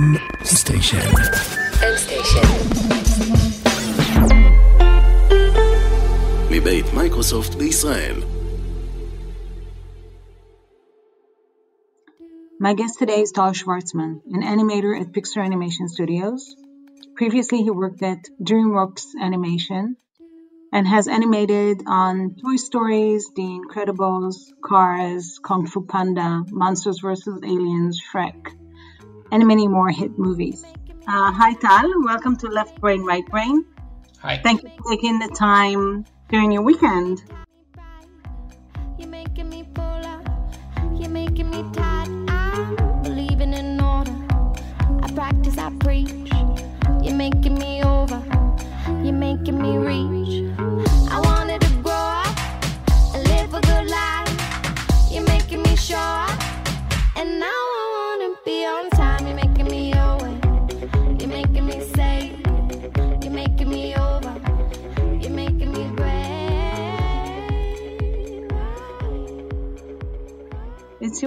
M Station. M Station. מבית מייקרוסופט בישראל. My guest today is Tal Schwartzman, an animator at Pixar Animation Studios. Previously, he worked at DreamWorks Animation and has animated on Toy Stories, The Incredibles, Cars, Kung Fu Panda, Monsters vs. Aliens, Shrek, and many more hit movies. Uh, hi, Tal. Welcome to Left Brain, Right Brain. Hi. Thank you for taking the time during your weekend. You're making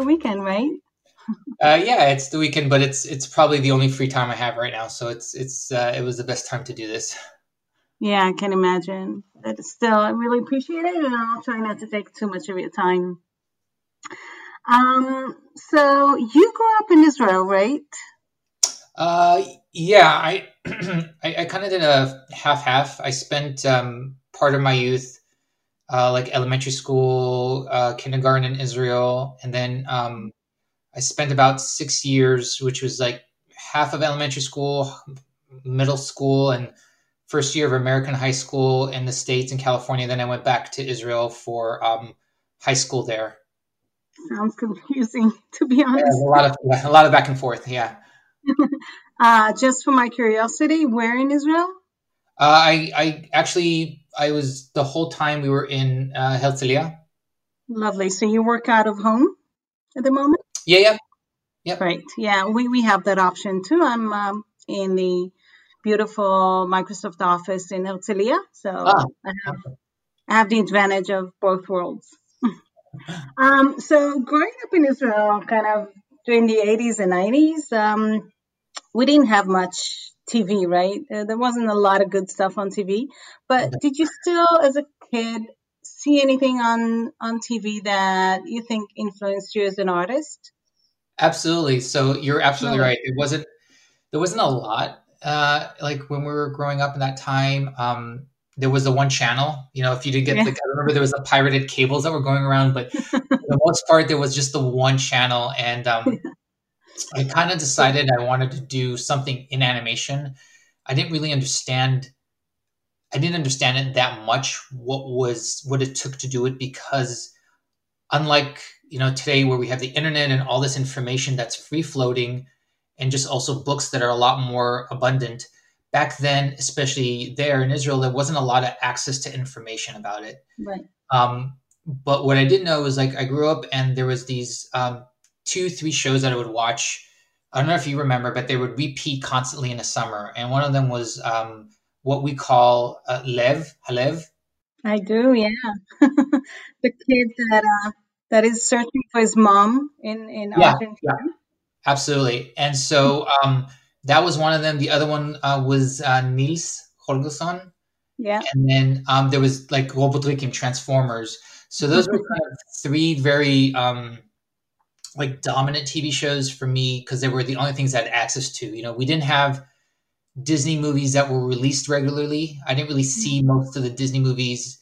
your weekend, right? Uh, yeah, it's the weekend, but it's it's probably the only free time I have right now. So it's it's uh, it was the best time to do this. Yeah, I can imagine. But still, I really appreciate it, and I'll try not to take too much of your time. Um, so you grew up in Israel, right? Uh, yeah, I I, I kind of did a half half. I spent um, part of my youth, uh, like elementary school, uh, kindergarten in Israel, and then um, I spent about six years, which was like half of elementary school, middle school, and first year of American high school in the states in California. Then I went back to Israel for um, high school there. Sounds confusing, to be Yeah, honest. a lot of a lot of back and forth. Yeah. Uh, just for my curiosity, where in Israel? Uh, I I actually I was the whole time we were in uh, Herzliya. Lovely. So you work out of home at the moment? Yeah, yeah, Yep. Right. Yeah, we, we have that option too. I'm um, in the beautiful Microsoft office in Herzliya, so Ah. I have I have the advantage of both worlds. um, so growing up in Israel, kind of during the 80s and 90s, um, we didn't have much TV, right? Uh, there wasn't a lot of good stuff on TV. But did you still, as a kid, see anything on on TV that you think influenced you as an artist? absolutely. So you're absolutely No. right. It wasn't there wasn't a lot uh, like when we were growing up in that time. Um, there was the one channel. You know, if you did get Yeah. the, I remember there was the pirated cables that were going around, but for the most part, there was just the one channel, and um, I kind of decided I wanted to do something in animation. I didn't really understand. I didn't understand it that much. What was what it took to do it because, unlike you know today where we have the internet and all this information that's free floating, and just also books that are a lot more abundant. Back then, especially there in Israel, there wasn't a lot of access to information about it. Right. Um, but what I did know was like I grew up and there was these um, two, three shows that I would watch. I don't know if you remember, but they would repeat constantly in the summer. And one of them was um, what we call uh, Lev, Halev. I do, yeah. the kid that uh, that is searching for his mom in in Yeah, Argentina. Absolutely. And so um, that was one of them. The other one uh, was uh, Nils Holgersson. Yeah. and then um, there was like Robotech and Transformers. So those were kind of three very um, like dominant TV shows for me because they were the only things I had access to. You know, we didn't have Disney movies that were released regularly. I didn't really see most of the Disney movies,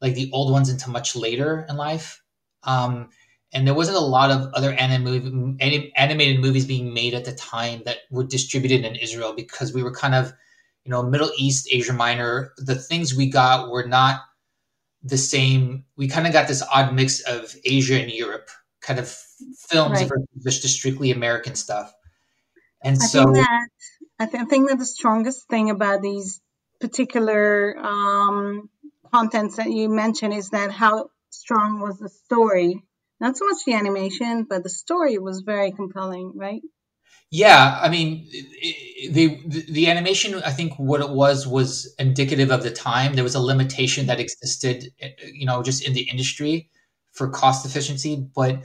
like the old ones, until much later in life. Um, and there wasn't a lot of other anim- anim- animated movies being made at the time that were distributed in Israel because we were kind of you know, Middle East, Asia Minor, the things we got were not the same. We kind of got this odd mix of Asia and Europe kind of films Right. versus just strictly American stuff. And I so, think that I, th- I think that the strongest thing about these particular um, contents that you mentioned is that how strong was the story. Not so much the animation, but the story was very compelling, right? yeah, I mean, the, the the animation, I think what it was was indicative of the time. There was a limitation that existed, eh, you know, just in the industry for cost efficiency. But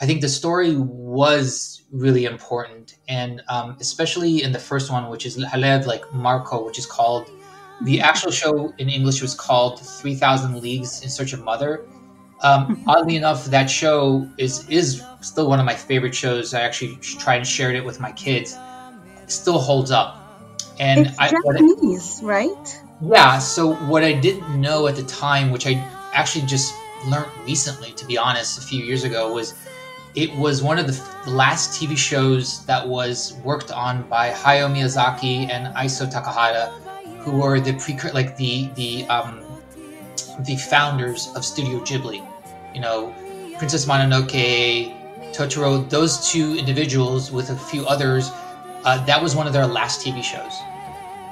I think the story was really important, and um, especially in the first one, which is Halev, like Marco, which is called the actual show in English was called Three Thousand Leagues in Search of Mother. Um, oddly enough, that show is is still one of my favorite shows. I actually tried and shared it with my kids. It still holds up, and It's I, what I- Japanese, right? yeah. So what I didn't know at the time, which I actually just learned recently, to be honest, a few years ago, was it was one of the f- last TV shows that was worked on by Hayao Miyazaki and Isao Takahata, who were the pre like the the um, the founders of Studio Ghibli. You know, Princess Mononoke, Totoro. Those two individuals with a few others. Uh, that was one of their last TV shows.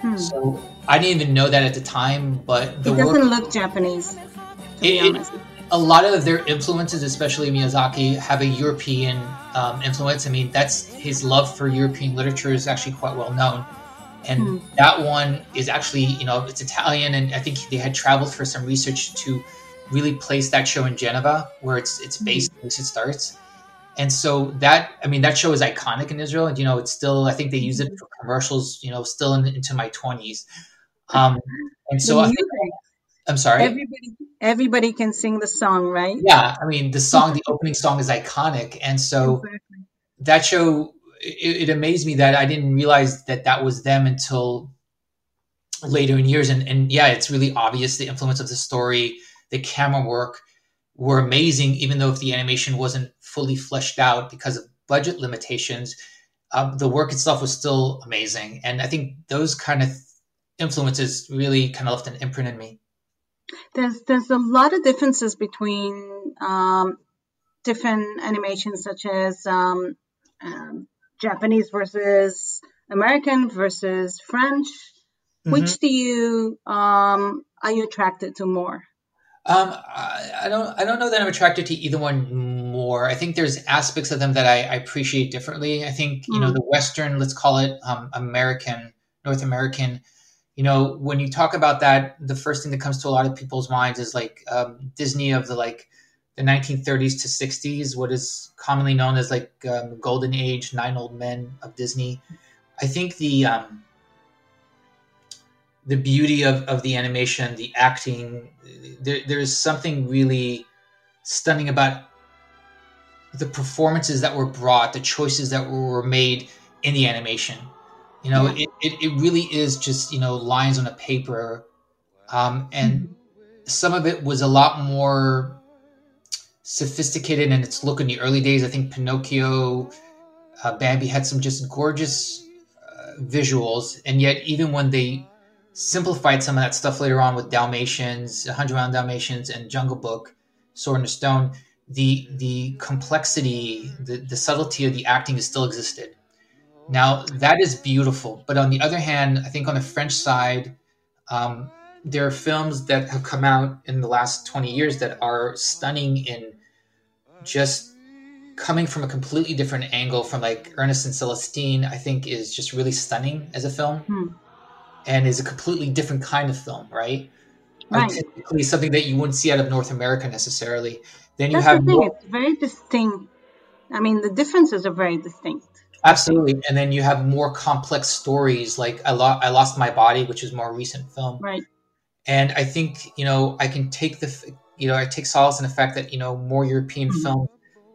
Hmm. So I didn't even know that at the time, but the It doesn't look Japanese, to be It- it-. A lot of their influences, especially Miyazaki, have a European um, influence. I mean, that's his love for European literature is actually quite well known. And Hmm. that one is actually, you know, it's Italian, and I think they had traveled for some research to really place that show in Geneva, where it's it's based, at least it starts. And so that, I mean, that show is iconic in Israel, and you know, it's still, I think they use it for commercials, you know, still in, into my twenties. Um, and so I think, I'm sorry. everybody, everybody can sing the song, right? yeah, I mean, the song, the opening song is iconic, and so Exactly. that show it, it amazed me that I didn't realize that that was them until later in years. And and yeah, it's really obvious the influence of the story, the camera work were amazing, even though if the animation wasn't fully fleshed out because of budget limitations, um, the work itself was still amazing. And I think those kind of influences really kind of left an imprint in me. There's there's a lot of differences between um, different animations, such as um, um, Japanese versus American versus French. Which do you um, are you attracted to more? Um, I, I don't. I don't know that I'm attracted to either one more. I think there's aspects of them that I, I appreciate differently. I think you know Mm. the Western, let's call it um, American, North American. You know, when you talk about that, the first thing that comes to a lot of people's minds is like um, Disney of the like the 1930s to 60s, what is commonly known as like um, golden age, nine old men of Disney. I think the um, the beauty of, of the animation, the acting, there, there's something really stunning about the performances that were brought, the choices that were made in the animation. You know, Yeah. it, it, it really is just, you know, lines on a paper. Um, and some of it was a lot more sophisticated in its look in the early days. I think Pinocchio, uh, Bambi had some just gorgeous uh, visuals. And yet, even when they simplified some of that stuff later on with Dalmatians, 100 Round Dalmatians, and Jungle Book, Sword in the Stone, the the complexity, the, the subtlety of the acting still existed. Now that is beautiful, but on the other hand, I think on the French side, um, there are films that have come out in the last 20 years that are stunning in just coming from a completely different angle from like Ernest and Celestine, I think is just really stunning as a film Hmm. and is a completely different kind of film, right? Right. Typically something that you wouldn't see out of North America necessarily. Then you That's have the thing; more, it's very distinct. I mean, the differences are very distinct. Absolutely, and then you have more complex stories like I, Lo- I Lost My Body, which is more recent film. Right. and I think you know I can take the you know I take solace in the fact that you know more European Mhm. films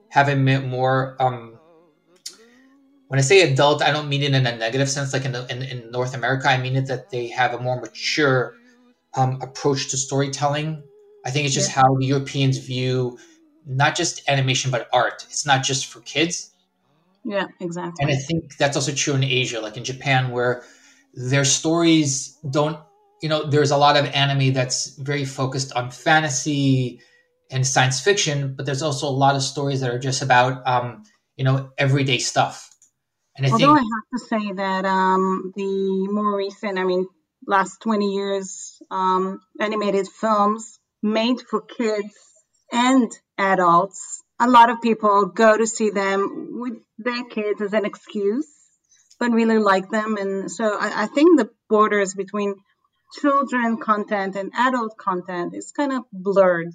have a more. Um, when I say adult, I don't mean it in a negative sense, like in, the, in in North America. I mean it that they have a more mature um, approach to storytelling. I think it's just how the Europeans view not just animation but art. It's not just for kids. Yeah, exactly. And I think that's also true in Asia, like in Japan, where their stories don't, you know, there's a lot of anime that's very focused on fantasy and science fiction, but there's also a lot of stories that are just about, um, you know, everyday stuff. And I Although I have to say that um, the more recent, I mean, last 20 years, um, animated films made for kids and adults, a lot of people go to see them with their kids as an excuse, but really like them. And so I, I think the borders between children content and adult content is kind of blurred.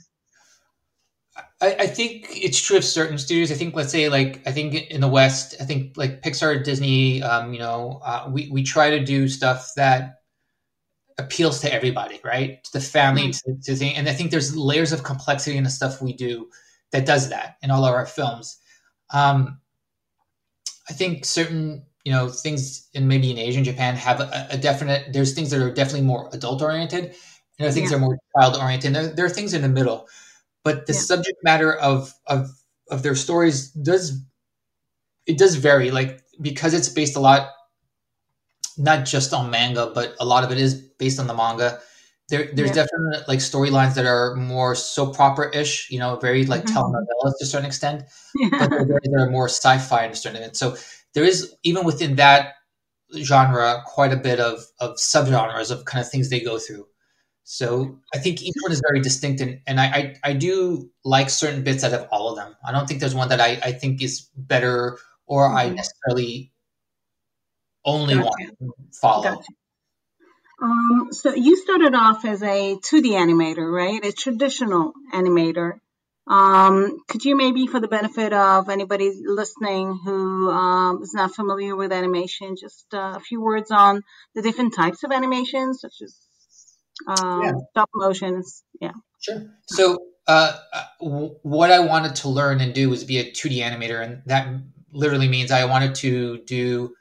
I, I think it's true of certain studios. I think, let's say, like I think in the West, I think like Pixar, Disney, um, you know, uh, we we try to do stuff that appeals to everybody, right? To the family, to, to thing. And I think there's layers of complexity in the stuff we do that does that in all of our films. Um, I think certain you know things in maybe in Asia and Japan have a, a, definite. There's things that are definitely more adult oriented, and there are things yeah. that are more child oriented. There, there, are things in the middle, but the yeah. subject matter of of of their stories does it does vary. Like because it's based a lot, not just on manga, but a lot of it is based on the manga. There, there's yeah. definitely like storylines that are more soap opera ish, you know, very like mm-hmm. telenovelas to a certain extent, yeah. but there are more sci-fi to a certain extent. So there is even within that genre quite a bit of of subgenres of kind of things they go through. So I think each one is very distinct, and, and I, I, I do like certain bits out of all of them. I don't think there's one that I, I think is better or mm-hmm. I necessarily only gotcha. want to follow. Gotcha. Um, so you started off as a 2D animator, right? A traditional animator. Um, could you maybe, for the benefit of anybody listening who um, is not familiar with animation, just uh, a few words on the different types of animations, such as um, yeah. stop motions? Yeah. Sure. So, uh, w- what I wanted to learn and do was be a 2D animator, and that literally means I wanted to do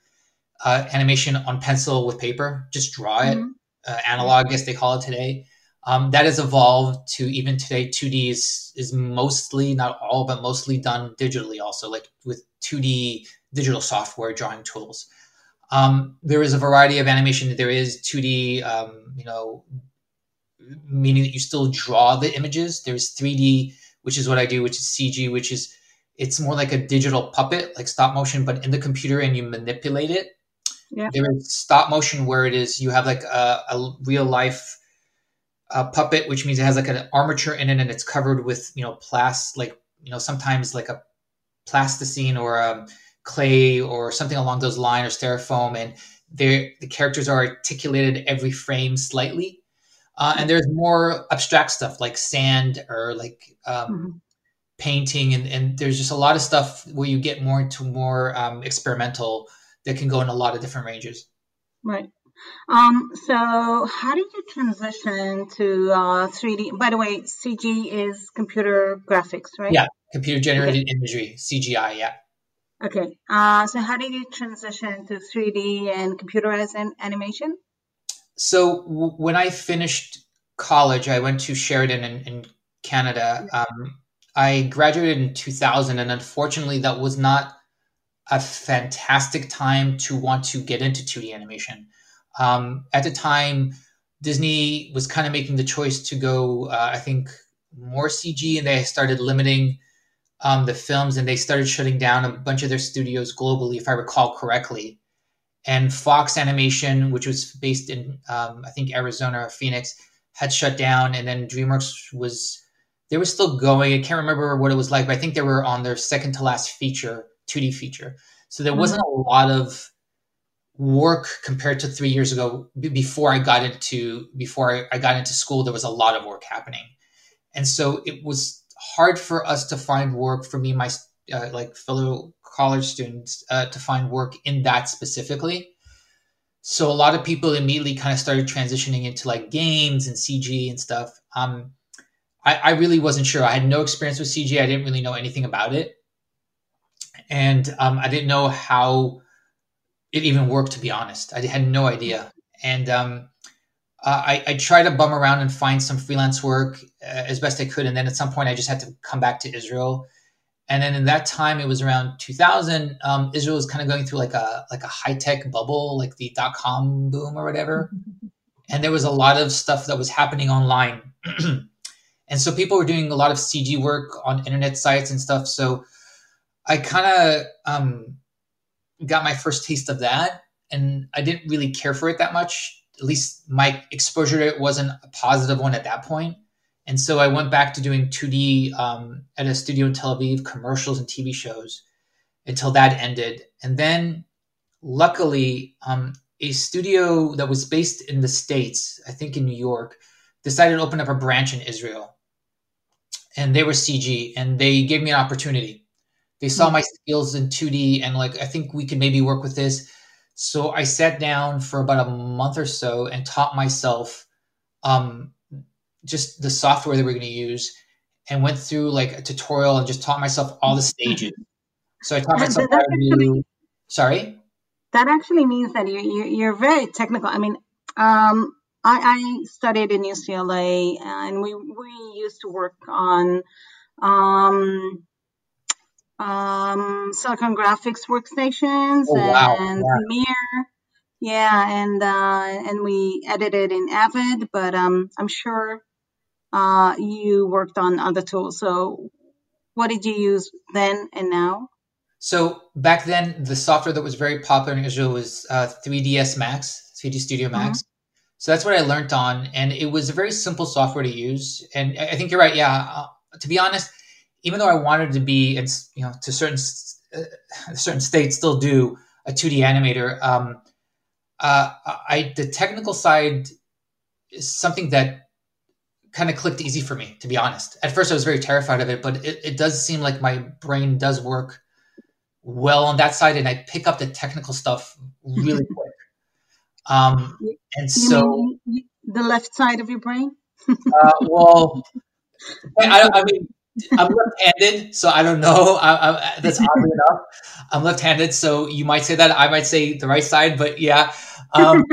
uh, animation on pencil with paper, just draw it, mm-hmm. uh, analog, I guess they call it today. Um, that has evolved to even today. 2D is, is mostly, not all, but mostly done digitally also, like with 2D digital software drawing tools. Um, there is a variety of animation. There is 2D, um, you know, meaning that you still draw the images. There's 3D, which is what I do, which is CG, which is it's more like a digital puppet, like stop motion, but in the computer and you manipulate it. Yeah. There is stop motion where it is you have like a, a real life uh, puppet, which means it has like an armature in it and it's covered with you know plast like you know sometimes like a plasticine or a um, clay or something along those lines or styrofoam, and there the characters are articulated every frame slightly. Uh, and there's more abstract stuff like sand or like um, mm-hmm. painting, and, and there's just a lot of stuff where you get more into more um, experimental that can go in a lot of different ranges. Right. Um, so how did you transition to uh, 3D? By the way, CG is computer graphics, right? Yeah, computer generated okay. imagery, CGI, yeah. Okay. Uh, so how did you transition to 3D and computerized animation? So w- when I finished college, I went to Sheridan in, in Canada. Um, I graduated in 2000, and unfortunately, that was not a fantastic time to want to get into 2D animation. Um, at the time, Disney was kind of making the choice to go, uh, I think, more CG, and they started limiting um, the films, and they started shutting down a bunch of their studios globally, if I recall correctly. And Fox Animation, which was based in, um, I think, Arizona or Phoenix, had shut down, and then DreamWorks was they were still going. I can't remember what it was like, but I think they were on their second to last feature 2D feature. So there wasn't a lot of work compared to three years ago. Before I got into before I got into school, there was a lot of work happening, and so it was hard for us to find work for me, my uh, like fellow college students, uh, to find work in that specifically. So a lot of people immediately kind of started transitioning into like games and CG and stuff. Um, I, I really wasn't sure. I had no experience with CG. I didn't really know anything about it and um, I didn't know how it even worked. To be honest, I had no idea, and um, I, I tried to bum around and find some freelance work uh, as best I could, and then at some point I just had to come back to Israel. And then in that time, it was around 2000. Um, Israel was kind of going through like a like a high tech bubble, like the dot com boom or whatever. and there was a lot of stuff that was happening online, and so people were doing a lot of CG work on internet sites and stuff. So I kind of um, got my first taste of that, and I didn't really care for it that much. At least my exposure to it wasn't a positive one at that point. And so I went back to doing 2D um, at a studio in Tel Aviv, commercials and TV shows until that ended. And then, luckily, um, a studio that was based in the States, I think in New York, decided to open up a branch in Israel. and they were CG, and they gave me an opportunity. They saw my skills in 2D, and like I think we could maybe work with this. So I sat down for about a month or so and taught myself um, just the software that we're going to use, and went through like a tutorial and just taught myself all the stages. So I taught myself how to do. Sorry. That actually means that you, you you're very technical. I mean, um, I, I studied in UCLA, and we we used to work on um, um, Silicon Graphics workstations Oh wow! and Yeah. Premiere. Yeah, and uh, and we edited in Avid, but um, I'm sure uh, you worked on other tools. So, what did you use then and now? So back then, the software that was very popular in Israel was uh, 3ds Max, 3D Studio Max. So that's what I learned on, and it was a very simple software to use. And I I think you're right. Yeah, uh, to be honest, even though I wanted to be, and you know, to certain uh, certain states still do a 2D animator, um, uh, I the technical side is something that kind of clicked easy for me. To be honest, at first I was very terrified of it, but it, it does seem like my brain does work well on that side, and I pick up the technical stuff really quick. Um, and You so. the left side of your brain? Uh, well, I, I mean, I'm left-handed, so I don't know. I, I, that's oddly enough. I'm left-handed, so you might say that. I might say the right side, but yeah. Um,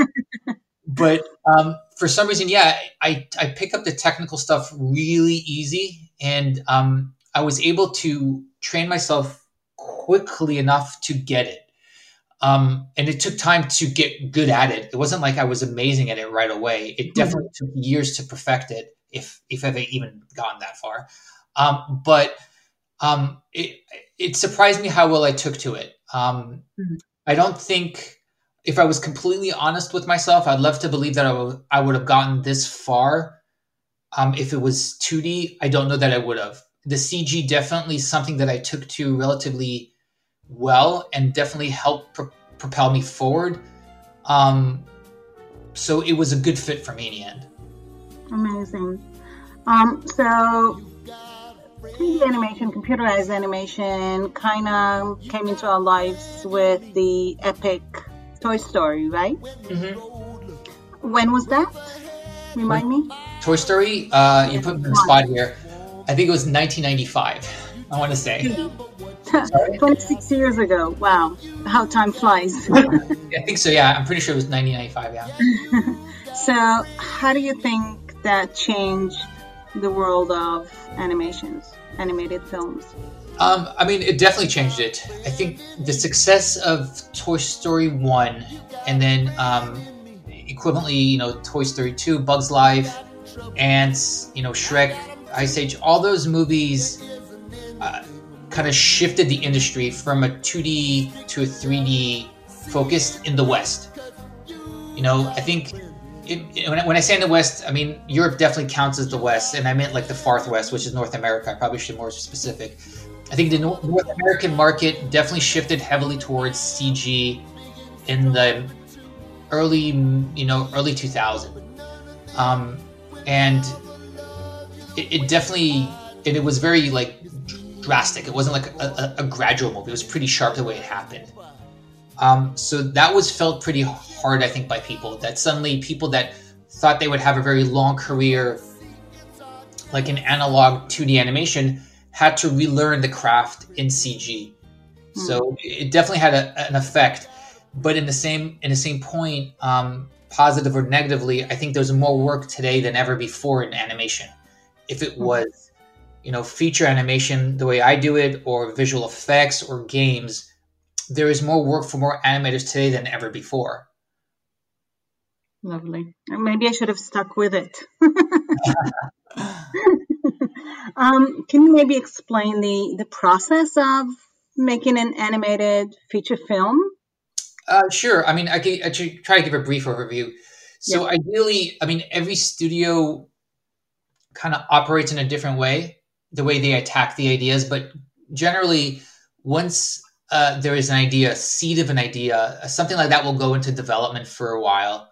but um, for some reason, yeah, I I pick up the technical stuff really easy, and um, I was able to train myself quickly enough to get it. Um, and it took time to get good at it. It wasn't like I was amazing at it right away. It definitely took years to perfect it, if if I've even gotten that far. Um, but um, it it surprised me how well I took to it. Um, Mhm. I don't think, if I was completely honest with myself, I'd love to believe that I would would have gotten this far. Um, if it was 2D, I don't know that I would have. The CG definitely something that I took to relatively well and definitely helped pro- propel me forward. Um, so it was a good fit for me in the end. Amazing. Um, so 3D animation, computerized animation kind of came into our lives with the epic Toy Story, right? When was that? Remind me? Toy Story, uh, you put me on the spot here. I think it was 1995. I want to say. 26 years ago. Wow. How time flies. I think so. Yeah, I'm pretty sure it was 1995. Yeah. so, how do you think that changed the world of animations, animated films? Um, I mean, it definitely changed it. I think the success of Toy Story One, and then um, equivalently, you know, Toy Story Two, Bugs Life, Antz, you know, Shrek, Ice Age, all those movies uh, kind of shifted the industry from a 2D to a 3D focused in the West. You know, I think it, when, I, when I say in the West, I mean Europe definitely counts as the West, and I meant like the Far West, which is North America. I probably should be more specific. I think the Nor- North American market definitely shifted heavily towards CG in the early, you know, early 2000, um, and it, it definitely, and it was very like drastic. It wasn't like a, a, a gradual move. It was pretty sharp the way it happened. Um, so that was felt pretty hard, I think, by people. That suddenly people that thought they would have a very long career, like in analog 2D animation, had to relearn the craft in CG. So it definitely had a, an effect. But in the same in the same point, um, positive or negatively, I think there's more work today than ever before in animation. If it was, you know, feature animation the way I do it, or visual effects, or games, there is more work for more animators today than ever before. Lovely. Maybe I should have stuck with it. um, can you maybe explain the, the process of making an animated feature film? Uh, sure. I mean, I could, I should try to give a brief overview. So, ideally, I mean, every studio kind of operates in a different way, the way they attack the ideas. But generally, once uh, there is an idea, a seed of an idea, uh, something like that will go into development for a while.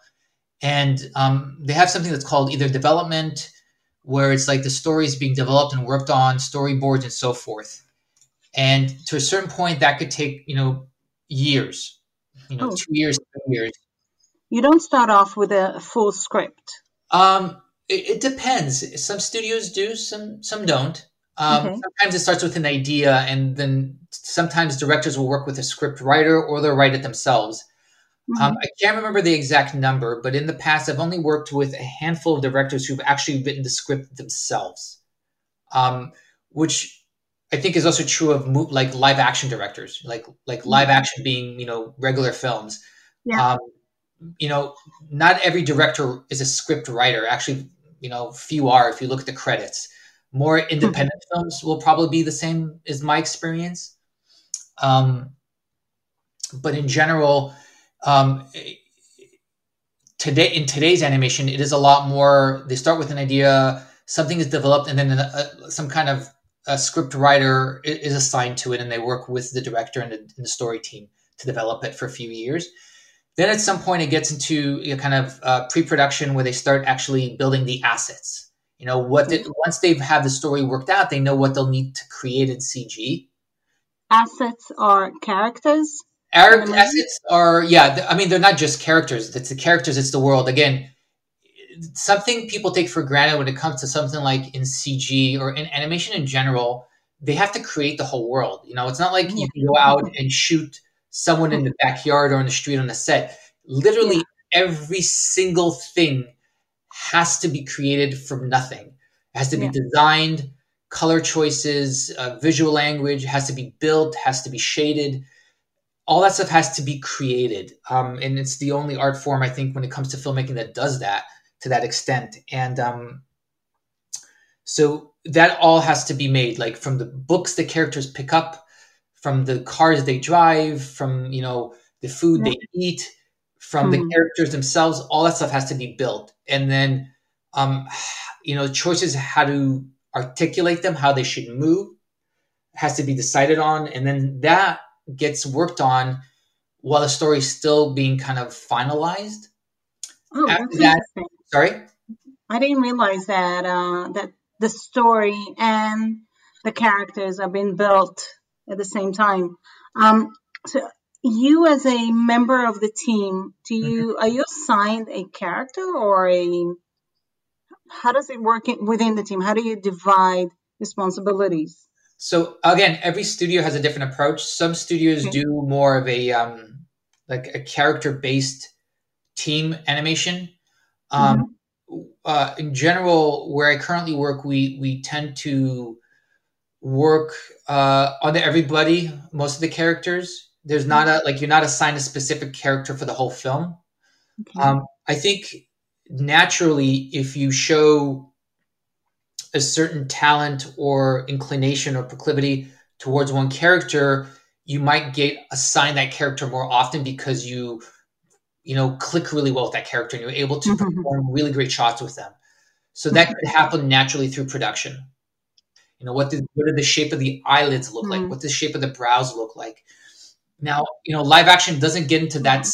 And um, they have something that's called either development where it's like the story is being developed and worked on, storyboards and so forth. And to a certain point, that could take you know years, you know, Oh. two years, three years. You don't start off with a full script. Um, it, it depends. Some studios do, some some don't. Um, Okay. Sometimes it starts with an idea, and then sometimes directors will work with a script writer, or they'll write it themselves. Um, I can't remember the exact number, but in the past, I've only worked with a handful of directors who've actually written the script themselves, um, which I think is also true of mo- like live action directors, like like live action being you know regular films. Yeah. Um, you know, not every director is a script writer. Actually, you know, few are. If you look at the credits, more independent films will probably be the same. Is my experience. Um, but in general, um, today in today's animation, it is a lot more. They start with an idea, something is developed, and then a, some kind of a script writer is assigned to it, and they work with the director and the, and the story team to develop it for a few years. Then at some point, it gets into a kind of uh, pre-production where they start actually building the assets. You know what? They, once they've had the story worked out, they know what they'll need to create in CG. Assets are characters. Our assets are yeah. I mean, they're not just characters. It's the characters. It's the world. Again, something people take for granted when it comes to something like in CG or in animation in general. They have to create the whole world. You know, it's not like you can go out and shoot someone in the backyard or on the street on the set. Literally, every single thing has to be created from nothing. It has to be Yeah. designed, color choices, uh, visual language has to be built, has to be shaded. All that stuff has to be created. Um, and it's the only art form i think when it comes to filmmaking that does that to that extent. And um, so that all has to be made like from the books the characters pick up from the cars they drive from you know the food they eat from the Mhm. characters themselves. All that stuff has to be built. And then um, you know choices how to articulate them how they should move has to be decided on and then that gets worked on while the story is still being kind of finalized. Oh, After that-. Sorry? I didn't realize that uh, that the story and the characters are being built at the same time. Um, so you, as a member of the team, do you are you assigned a character or a? How does it work within the team? How do you divide responsibilities? So again, every studio has a different approach. Some studios Okay. do more of a um, like a character based team animation. Um, uh, in general, where I currently work, we we tend to work uh, on everybody, most of the characters. There's not a like you're not assigned a specific character for the whole film. Okay. Um, I think naturally, if you show a certain talent or inclination or proclivity towards one character, you might get assigned that character more often because you, you know, click really well with that character and you're able to Mhm. perform really great shots with them. So that could happen naturally through production. You know, what did what did the shape of the eyelids look like? Mhm. What does the shape of the brows look like? Now, you know, live action doesn't get into that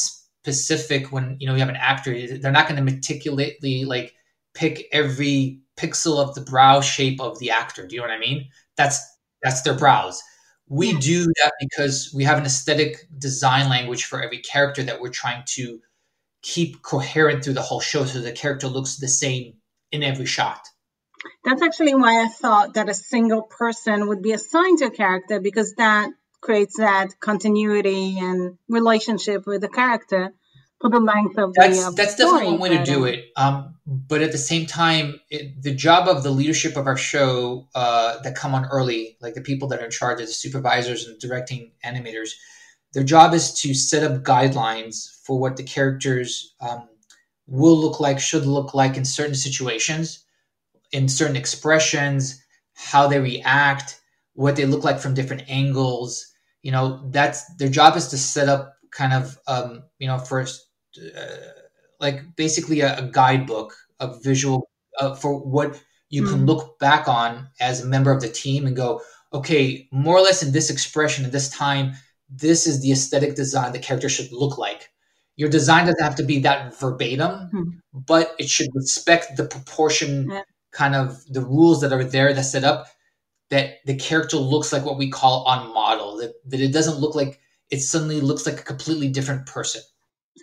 specific when you know you have an actor. They're not going to meticulously like pick every pixel of the brow shape of the actor. Do you know what I mean? That's that's their brows. We Yeah. do that because we have an aesthetic design language for every character that we're trying to keep coherent through the whole show, so the character looks the same in every shot. That's actually why I thought that a single person would be assigned to a character because that creates that continuity and relationship with the character for the length of that's the uh, that's definitely one way to do it. Um, but at the same time, it, the job of the leadership of our show uh, that come on early, like the people that are in charge of the supervisors and directing animators, their job is to set up guidelines for what the characters um, will look like, should look like in certain situations, in certain expressions, how they react, what they look like from different angles. You know, that's their job is to set up kind of um, you know first uh, like basically a, a guidebook of visual uh, for what you can Mhm. look back on as a member of the team and go, okay, more or less in this expression at this time, this is the aesthetic design the character should look like. Your design doesn't have to be that verbatim, Mhm. but it should respect the proportion Yeah. kind of the rules that are there that set up that the character looks like what we call on model that, that it doesn't look like it suddenly looks like a completely different person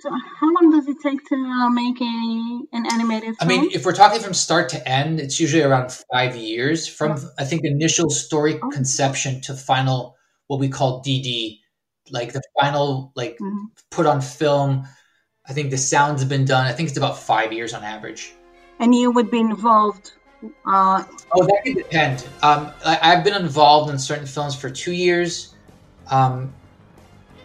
So, how long does it take to uh, make a, an animated film? I mean, if we're talking from start to end, it's usually around five years from I think initial story Oh. conception to final what we call DD, like the final like Mhm. put on film. I think the sounds have been done. I think it's about five years on average. and you would be involved. Uh, Oh, that could depend. Um, I, I've been involved in certain films for two years. Um,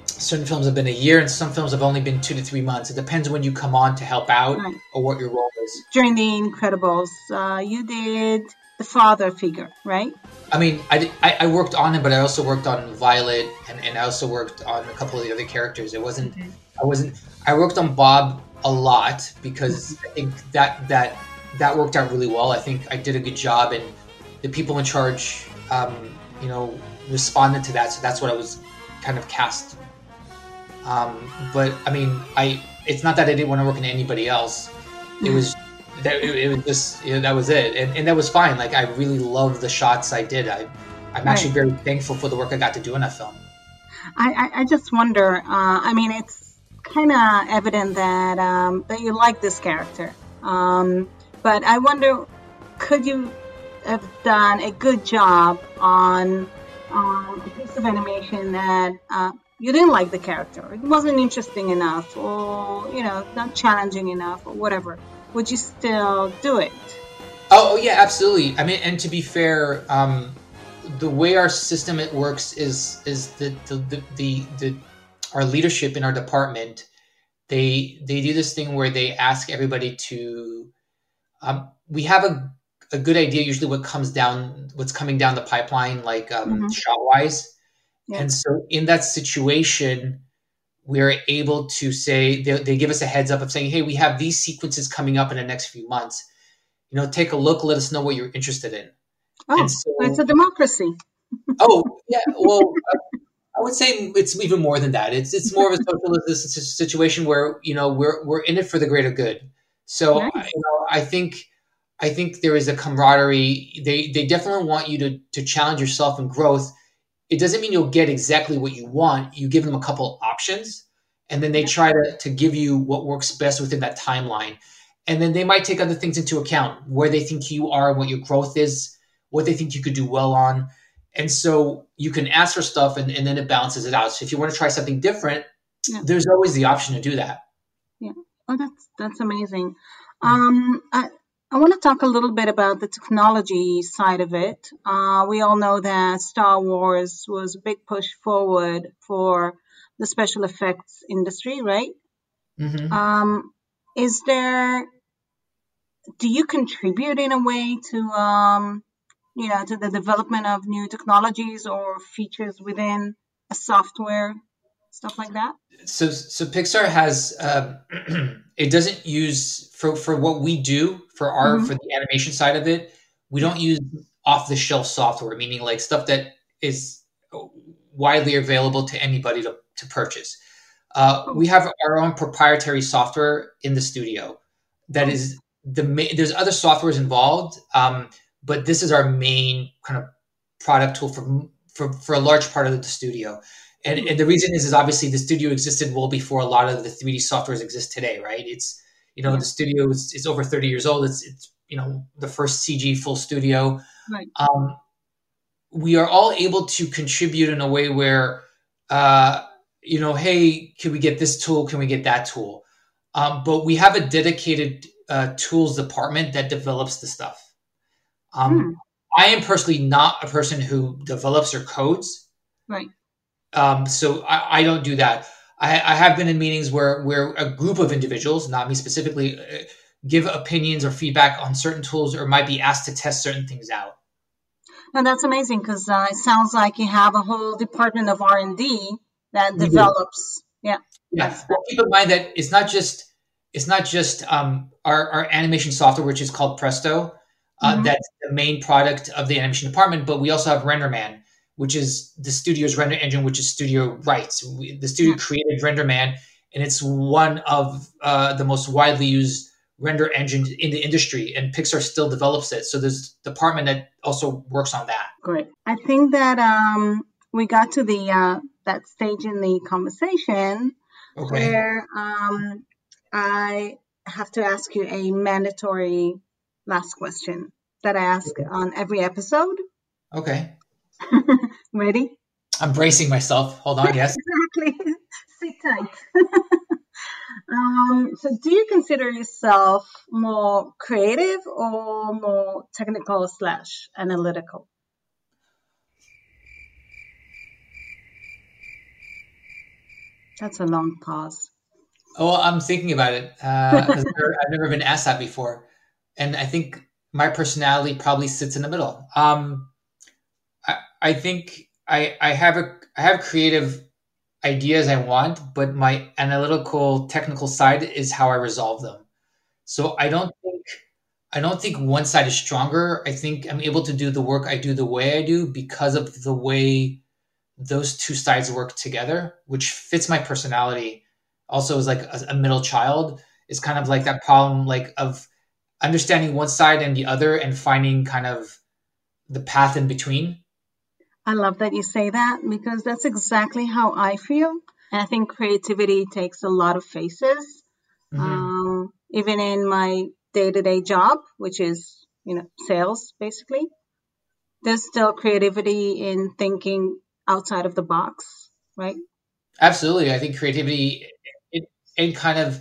certain films have been a year, and some films have only been two to three months. It depends when you come on to help out Right. or what your role is. during the Incredibles, uh, you did the father figure, right? I mean, I, did- I, I worked on it, but I also worked on Violet, and, and I also worked on a couple of the other characters. It wasn't, I wasn't, I worked on Bob a lot because I think that that that worked out really well. I think I did a good job, and the people in charge, um, you know, responded to that. So that's what I was kind of cast. Um, but I mean, I it's not that I didn't want to work in anybody else. It was that it, it was just you know, that was it, and, and that was fine. Like I really love the shots I did. I I'm actually very thankful for the work I got to do in that film. I, I, I just wonder. Uh, I mean, it's kind of evident that um, that you like this character, um, but I wonder, could you have done a good job on um, a piece of animation that uh, you didn't like the character? It wasn't interesting enough, or you know, not challenging enough, or whatever. Would you still do it? Oh, oh yeah, absolutely. I mean, and to be fair, um, the way our system it works is is the the, the the the our leadership in our department. They they do this thing where they ask everybody to. Um, we have a a good idea usually what comes down what's coming down the pipeline like um, Mhm. shot wise, Yeah. and so in that situation. We're able to say they, they give us a heads up of saying, "Hey, we have these sequences coming up in the next few months. You know, take a look. Let us know what you're interested in." Oh, And so- it's a democracy. Oh, yeah. Well, I- would say it's even more than that. It's it's more of a socialist situation where you know we're we're in it for the greater good. So Nice. I- you know, I think I think there is a camaraderie. They they definitely want you to to challenge yourself and growth. It doesn't mean you'll get exactly what you want. You give them a couple options, and then they try to to give you what works best within that timeline. And then they might take other things into account, where they think you are, what your growth is, what they think you could do well on. And so you can ask for stuff and, and then it balances it out. So if you want to try something different, Yeah. there's always the option to do that. Yeah. Oh, that's that's amazing. Um, I I want to talk a little bit about the technology side of it. Uh, we all know that Star Wars was a big push forward for the special effects industry, right? hmm Um, is there? Do you contribute in a way to um, you know, to the development of new technologies or features within a software, stuff like that? So so Pixar has um, it doesn't use for for what we do for our Mhm. for the animation side of it. We don't use off the shelf software, meaning like stuff that is widely available to anybody to, to purchase. Uh, we have our own proprietary software in the studio that is the main. There's other softwares involved, um, but this is our main kind of product tool for for, for a large part of the studio. And, and the reason is is obviously the studio existed well before a lot of the 3D softwares exist today, right? It's you know the studio is, is over 30 years old. It's it's you know the first CG full studio. Right. Um, we are all able to contribute in a way where uh, you know, hey, can we get this tool? Can we get that tool? Um, but we have a dedicated uh, tools department that develops the stuff. Um, Hmm. I am personally not a person who develops or codes. Right. Um, so I, I don't do that. I, I have been in meetings where where a group of individuals, not me specifically, uh, give opinions or feedback on certain tools or might be asked to test certain things out. And that's amazing because uh, it sounds like you have a whole department of R and D that We do. develops. Yeah. Yeah. Well, keep in mind that it's not just it's not just um, our, our animation software, which is called Presto. Uh, Mhm. That's the main product of the animation department, but we also have RenderMan, which is the studio's render engine, which is Studio Rights. We, the studio created RenderMan, and it's one of uh, the most widely used render engine in the industry, and Pixar still develops it. So there's a department that also works on that. Great. I think that um, we got to the uh, that stage in the conversation Okay. where um, I have to ask you a mandatory last question that I ask on every episode. Okay. Ready? I'm bracing myself. Hold on. Yes. Exactly. Sit tight. um, so, do you consider yourself more creative or more technical slash analytical? That's a long pause. Oh, I'm thinking about it because I've never been asked that before, and I think my personality probably sits in the middle. Um, I, think I, I have a I have creative ideas I want, but my analytical technical side is how I resolve them. So I don't think I don't think one side is stronger. I think I'm able to do the work I do the way I do because of the way those two sides work together, which fits my personality. Also, as like a, a middle child, It's kind of like that problem, like of understanding one side and the other, and finding kind of the path in between. I love that you say that because that's exactly how I feel. And I think creativity takes a lot of faces. Mhm. Um, even in my day to day job, which is, you know, sales basically, there's still creativity in thinking outside of the box, right? Absolutely, I think creativity it, it kind of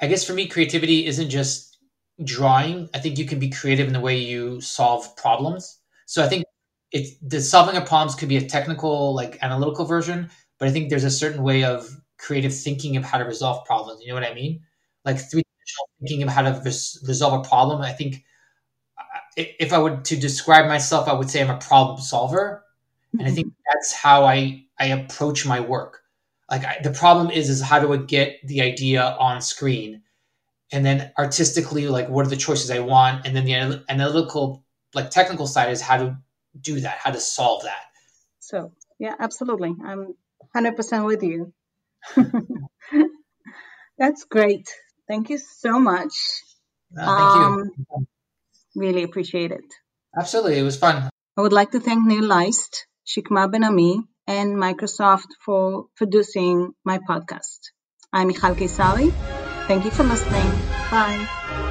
I guess for me creativity isn't just drawing. I think you can be creative in the way you solve problems. So I think it's the solving of problems could be a technical like analytical version, but I think there's a certain way of creative thinking of how to resolve problems. You know what I mean? Like three dimensional thinking of how to res- resolve a problem. I think if I would to describe myself, I would say I'm a problem solver and I mm-hmm. think that's how I I approach my work. Like I, the problem is is how do I get the idea on screen, and then artistically, like what are the choices I want, and then the analytical, like technical side is how to do that, how to solve that. So, yeah, absolutely. I'm 100% with you. That's great. Thank you so much. Uh, thank you. Um, Really appreciate it. Absolutely, it was fun. I would like to thank Neil Leist, Shikma Ben-Ami, and Microsoft for producing my podcast. I'm Michal Kesari. Thank you for listening. Bye.